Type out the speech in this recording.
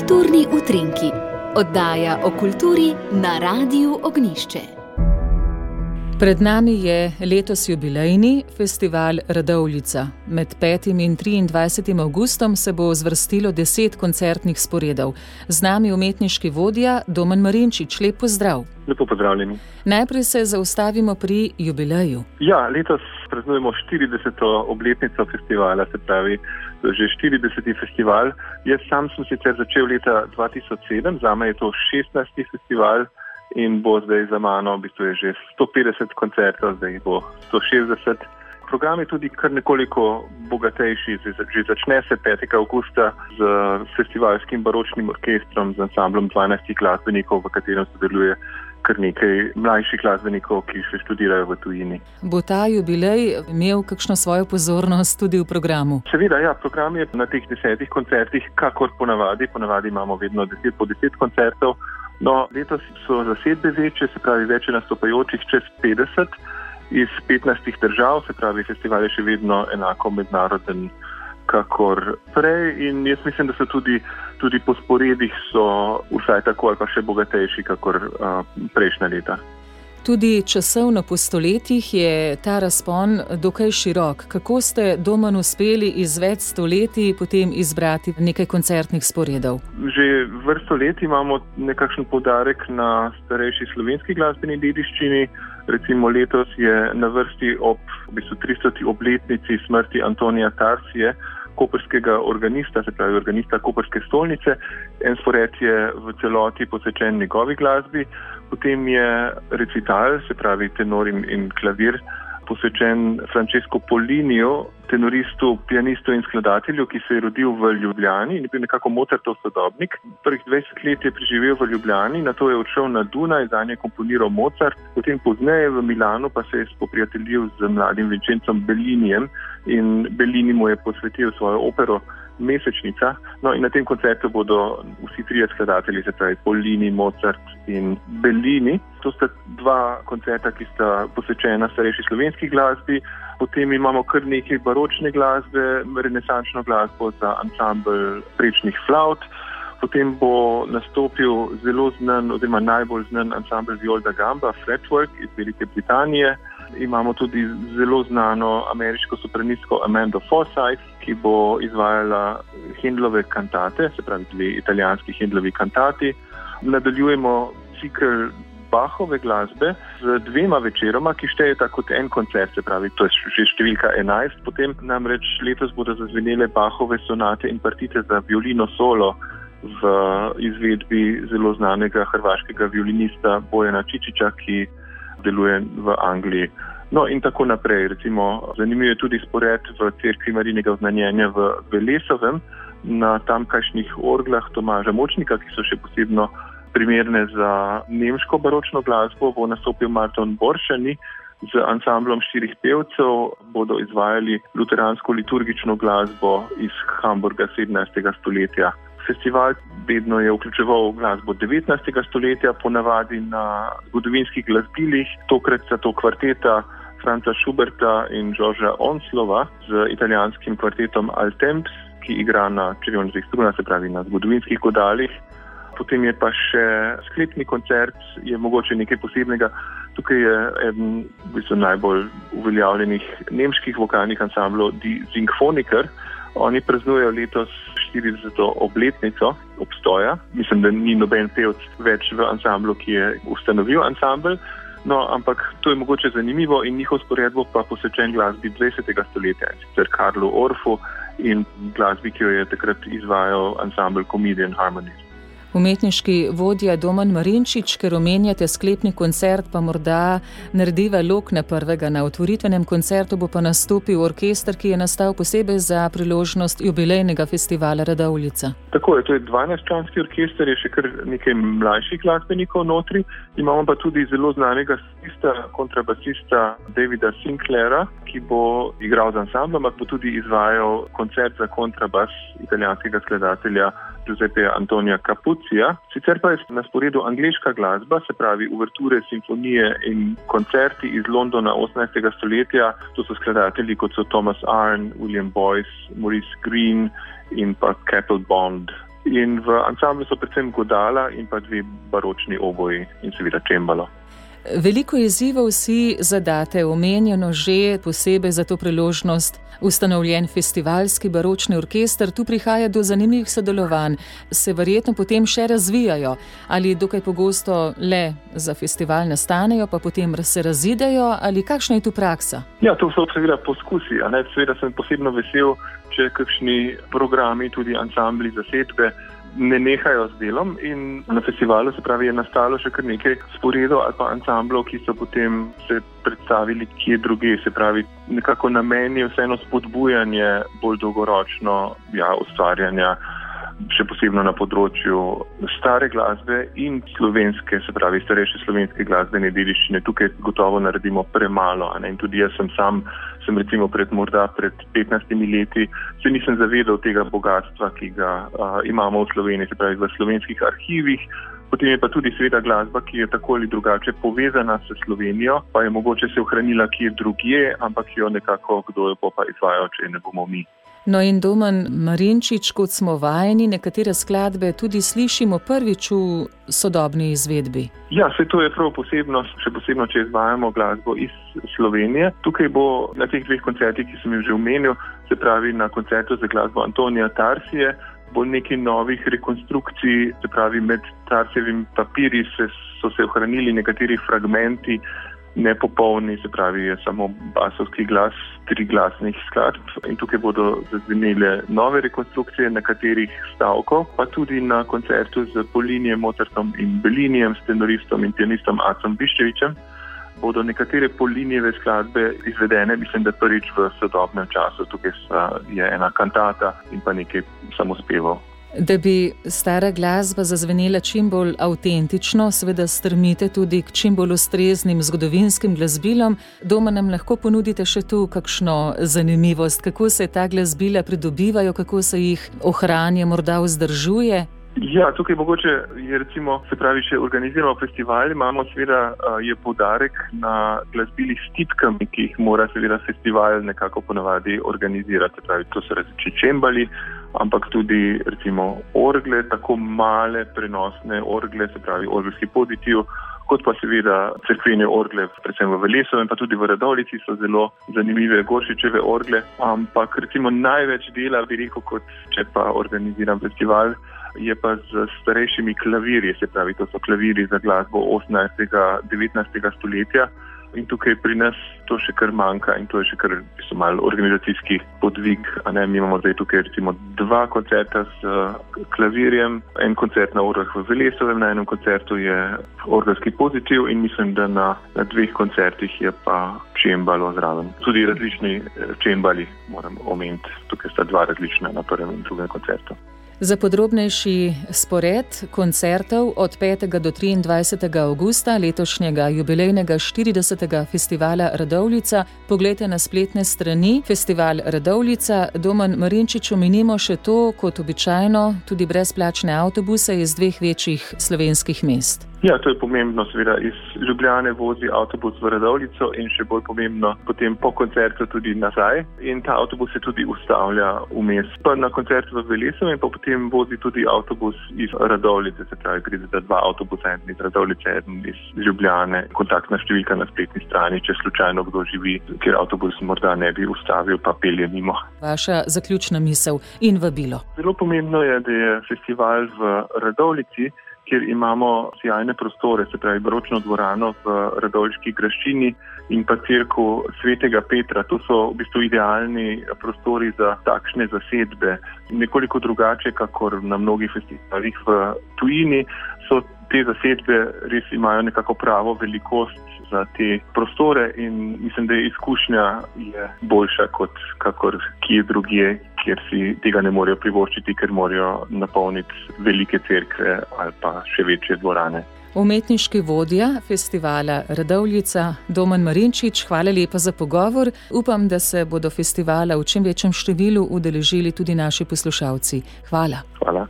Kulturni utrinki, oddaja o kulturi na Radiu Ognišče. Pred nami je letos jubilejni festival Radovljica. Med 5. in 23. augustom se bo zvrstilo deset koncertnih sporedov. Z nami umetniški vodja Domen Marinčič, lep pozdrav. Lepo pozdravljeni. Najprej se zaustavimo pri jubileju. Ja, letos praznujemo 40. obletnico festivala, se pravi, že 40. festival. Jaz sam sem sicer začel leta 2007, za me je to 16. festival in bo zdaj za mano, v bistvu je že 150 koncertov, zdaj bo 160. Program je tudi kar nekoliko bogatejši, že začne se 5. augusta z festivalskim baročnim orkestrom, z ansamblom 12 glasbenikov, v katerem sodeluje kar nekaj mlajših glasbenikov, ki še študirajo v tujini. Bo ta jubilej imel kakšno svojo pozornost tudi v programu? Seveda, ja, program je na teh desetih koncertih, kakor ponavadi, ponavadi imamo vedno deset po deset koncertov. No, letos so zasedbe večje, se pravi, več nastopajočih čez 50 iz 15 držav, se pravi, festival je še vedno enako mednaroden kakor prej in jaz mislim, da so tudi, tudi po sporedih so vsaj tako ali pa še bogatejši kakor uh, prejšnja leta. Tudi časovno po stoletjih je ta razpon dokaj širok. Kako ste doma uspeli iz več stoletij potem izbrati nekaj koncertnih sporedov? Že vrsto let imamo nekakšen podarek na starejši slovenski glasbeni dediščini. Recimo letos je na vrsti ob v bistvu 300. obletnici smrti Antonija Tarsije koperskega organista, se pravi organista Koperske stolnice. En spored je v celoti posvečen njegovi glasbi, potem je recital, se pravi tenor in, in klavir, posvečen Francesco Poliniju, tenoristu, pianistu in skladatelju, ki se je rodil v Ljubljani in je bil nekako Mozartov sodobnik. Prvih 20 let je preživel v Ljubljani, na to je odšel na Dunaj, za nje komponiral Mozart, potem pozneje v Milanu pa se je spoprijateljil z mladim Vincencem Bellinijem in Bellini mu je posvetil svojo opero mesečnica. No, in na tem koncertu bodo vsi trije skladatelji, se pravi Polini, Mozart in Bellini. To sta dva koncerta, ki sta posvečena starejši slovenski glasbi. Potem imamo kar nekaj baročne glasbe, renesančno glasbo za ansambl prečnih flaut. Potem bo nastopil zelo znan, oziroma najbolj znan ansambl Violda Gamba, Fretwork iz Velike Britanije imamo tudi zelo znano ameriško sopranistko Amanda Forsyth, ki bo izvajala Hindlove kantate, se pravi dve italijanski Hindlovi kantati. Nadaljujemo cikl Bahove glasbe z dvema večeroma, ki štejeta kot en koncert, se pravi, to je že številka 11. Potem namreč letos bodo zazvenele Bahove sonate in partite za violino solo v izvedbi zelo znanega hrvaškega violinista Bojana Čičiča, ki deluje v Angliji. No, in tako naprej. Recimo, zanimiv je tudi spored v crkvi Marinega oznanjenja v Velesovem na tamkajšnjih orglah Tomaža Močnika, ki so še posebno primerne za nemško baročno glasbo. Bo nastopil Martin Boršani z ansamblom štirih pevcev, bodo izvajali luteransko liturgično glasbo iz Hamburga 17. stoletja festival vedno je vključeval glasbo 19. stoletja, ponavadi na zgodovinskih glasbilih, tokrat za to kvarteta Franca Schuberta in Žorža Onslova z italijanskim kvartetom Altemps, ki igra na črvonskih strunah, se pravi na zgodovinskih godalih. Potem je pa še sklepni koncert, je mogoče nekaj posebnega. Tukaj je eden v bistvu najbolj uveljavljenih nemških vokalnih ansamblov, Die Symphoniker. Oni praznujejo letos 40. obletnico obstoja. Mislim, da ni noben pevc več v ansamblu, ki je ustanovil ansambl. No, ampak to je mogoče zanimivo in njihov sporedbo pa posvečen glasbi 20. stoletja, sicer Karlu Orfu in glasbi, ki jo je takrat izvajal ansambl Comedian Harmonies. Umetniški vodja Domen Marinčič, ker omenjate sklepni koncert, pa morda narediva lok na prvega. Na otvoritvenem koncertu bo pa nastopil orkester, ki je nastal posebej za priložnost jubilejnega festivala Radovljica. Tako je, to je 12-članski orkester, je še kar nekaj mlajših glasbenikov notri. Imamo pa tudi zelo znanega stista, kontrabasista Davida Sinclaira, ki bo igral z ansamblom, ampak bo tudi izvajal koncert za kontrabas italijanskega skladatelja. Giuseppe Antonija Capucija. Sicer pa je na sporedu angliška glasba, se pravi uverture, simfonije in koncerti iz Londona 18. stoletja. To so skladatelji kot so Thomas Arne, William Boyce, Maurice Green in pa Kettle Bond. In v ansamblu so predvsem godala in pa dve baročni oboji in seveda čembalo. Veliko izzivov si zadate, omenjeno že posebej za to priložnost. Ustanovljen festivalski baročni orkester, tu prihaja do zanimivih sodelovanj, se verjetno potem še razvijajo ali dokaj pogosto le za festival nastanejo, pa potem se razidejo ali kakšna je tu praksa? Ja, to so seveda poskusi. Seveda sem posebno vesel, če kakšni programi, tudi ansambli, zasedbe ne nehajo z delom in na festivalu se pravi, je nastalo še kar nekaj sporedov ali pa ansamblov, ki so potem se predstavili kje druge, se pravi, nekako namen je vseeno spodbujanje bolj dolgoročno ja, ustvarjanja še posebno na področju stare glasbe in slovenske, se pravi, starejše slovenske glasbene dediščine. Tukaj gotovo naredimo premalo. In tudi jaz sem sam, sem recimo pred morda pred 15 leti, se nisem zavedal tega bogatstva, ki ga a, imamo v Sloveniji, se pravi v slovenskih arhivih. Potem je pa tudi seveda glasba, ki je tako ali drugače povezana s Slovenijo, pa je mogoče se ohranila kje drugje, ampak jo nekako kdo jo bo pa izvajal, če ne bomo mi. No in Domen Marinčič, kot smo vajeni, nekatere skladbe tudi slišimo prvič v sodobni izvedbi. Ja, se to je prav posebno, še posebno, če izvajamo glasbo iz Slovenije. Tukaj bo na teh dveh koncertih, ki sem jih že omenil, se pravi na koncertu za glasbo Antonija Tarsije, bo nekaj novih rekonstrukcij, se pravi med Tarsjevim papiri se, so se ohranili nekateri fragmenti nepopolni, se pravi, je samo basovski glas, tri glasnih skladb. In tukaj bodo zazvenile nove rekonstrukcije nekaterih stavkov, pa tudi na koncertu z Polinijem, Mozartom in Belinijem, s tenoristom in pianistom Acom Biščevičem. Bodo nekatere polinijeve skladbe izvedene, mislim, da prvič v sodobnem času. Tukaj je ena kantata in pa nekaj samospevov. Da bi stara glasba zazvenela čim bolj avtentično, seveda strmite tudi k čim bolj ustreznim zgodovinskim glasbilom, doma nam lahko ponudite še tu kakšno zanimivost, kako se ta glasbila pridobivajo, kako se jih ohranja, morda vzdržuje. Ja, tukaj mogoče je recimo, se pravi, če organiziramo festival, imamo seveda je podarek na glasbilih s tipkami, ki jih mora seveda festival nekako ponavadi organizirati. Pravi, to so različni čembali, ampak tudi recimo orgle, tako male prenosne orgle, se pravi orgelski pozitiv, kot pa seveda crkvene orgle, predvsem v Velesu in pa tudi v Radovlici so zelo zanimive Goršičeve orgle, ampak recimo največ dela bi rekel, kot če pa organiziram festival. Je pa z starejšimi klavirji, se pravi, to so klaviri za glasbo 18. in 19. stoletja. In tukaj pri nas to še kar manjka in to je še kar malo organizacijski podvig. Mi imamo zdaj tukaj recimo dva koncerta s uh, klavirjem, en koncert na urah v Velesovem, na enem koncertu je organski pozitiv in mislim, da na, na dveh koncertih je pa čembalo zraven. Tudi različni eh, čembali moram omeniti. Tukaj sta dva različna na prvem in drugem koncertu. Za podrobnejši spored koncertov od 5. do 23. augusta letošnjega jubilejnega 40. festivala Radovlica poglejte na spletne strani Festival Radovlica. Domen Marinčič omenimo še to, kot običajno, tudi brezplačne avtobuse iz dveh večjih slovenskih mest. Ja, to je pomembno, seveda iz Ljubljane vozi avtobus v Radovlico in še bolj pomembno, potem po koncertu tudi nazaj. In ta avtobus se tudi ustavlja vmes. Pa na koncertu v Velesu in pa potem vozi tudi avtobus iz Radovlice, se pravi, gre za dva avtobusa, en iz Radovlice, en iz Ljubljane. Kontaktna številka na spletni strani, če slučajno kdo živi, kjer avtobus morda ne bi ustavil, pa pelje mimo. Vaša zaključna misel in vabilo. Zelo pomembno je, da je festival v Radovlici kjer imamo sjajne prostore, se pravi Bročno dvorano v Radovški graščini in pa crkvu svetega Petra. To so v bistvu idealni prostori za takšne zasedbe. Nekoliko drugače, kakor na mnogih festivalih v tujini, so te zasedbe res imajo nekako pravo velikost za te prostore in mislim, da je izkušnja je boljša kot kakor kje drugje, kjer si tega ne morejo privoščiti, ker morajo napolniti velike cerkve ali pa še večje dvorane. Umetniški vodja festivala Radovljica Domen Marinčič, hvala lepa za pogovor. Upam, da se bodo festivala v čim večjem številu udeležili tudi naši poslušalci. Hvala. Hvala.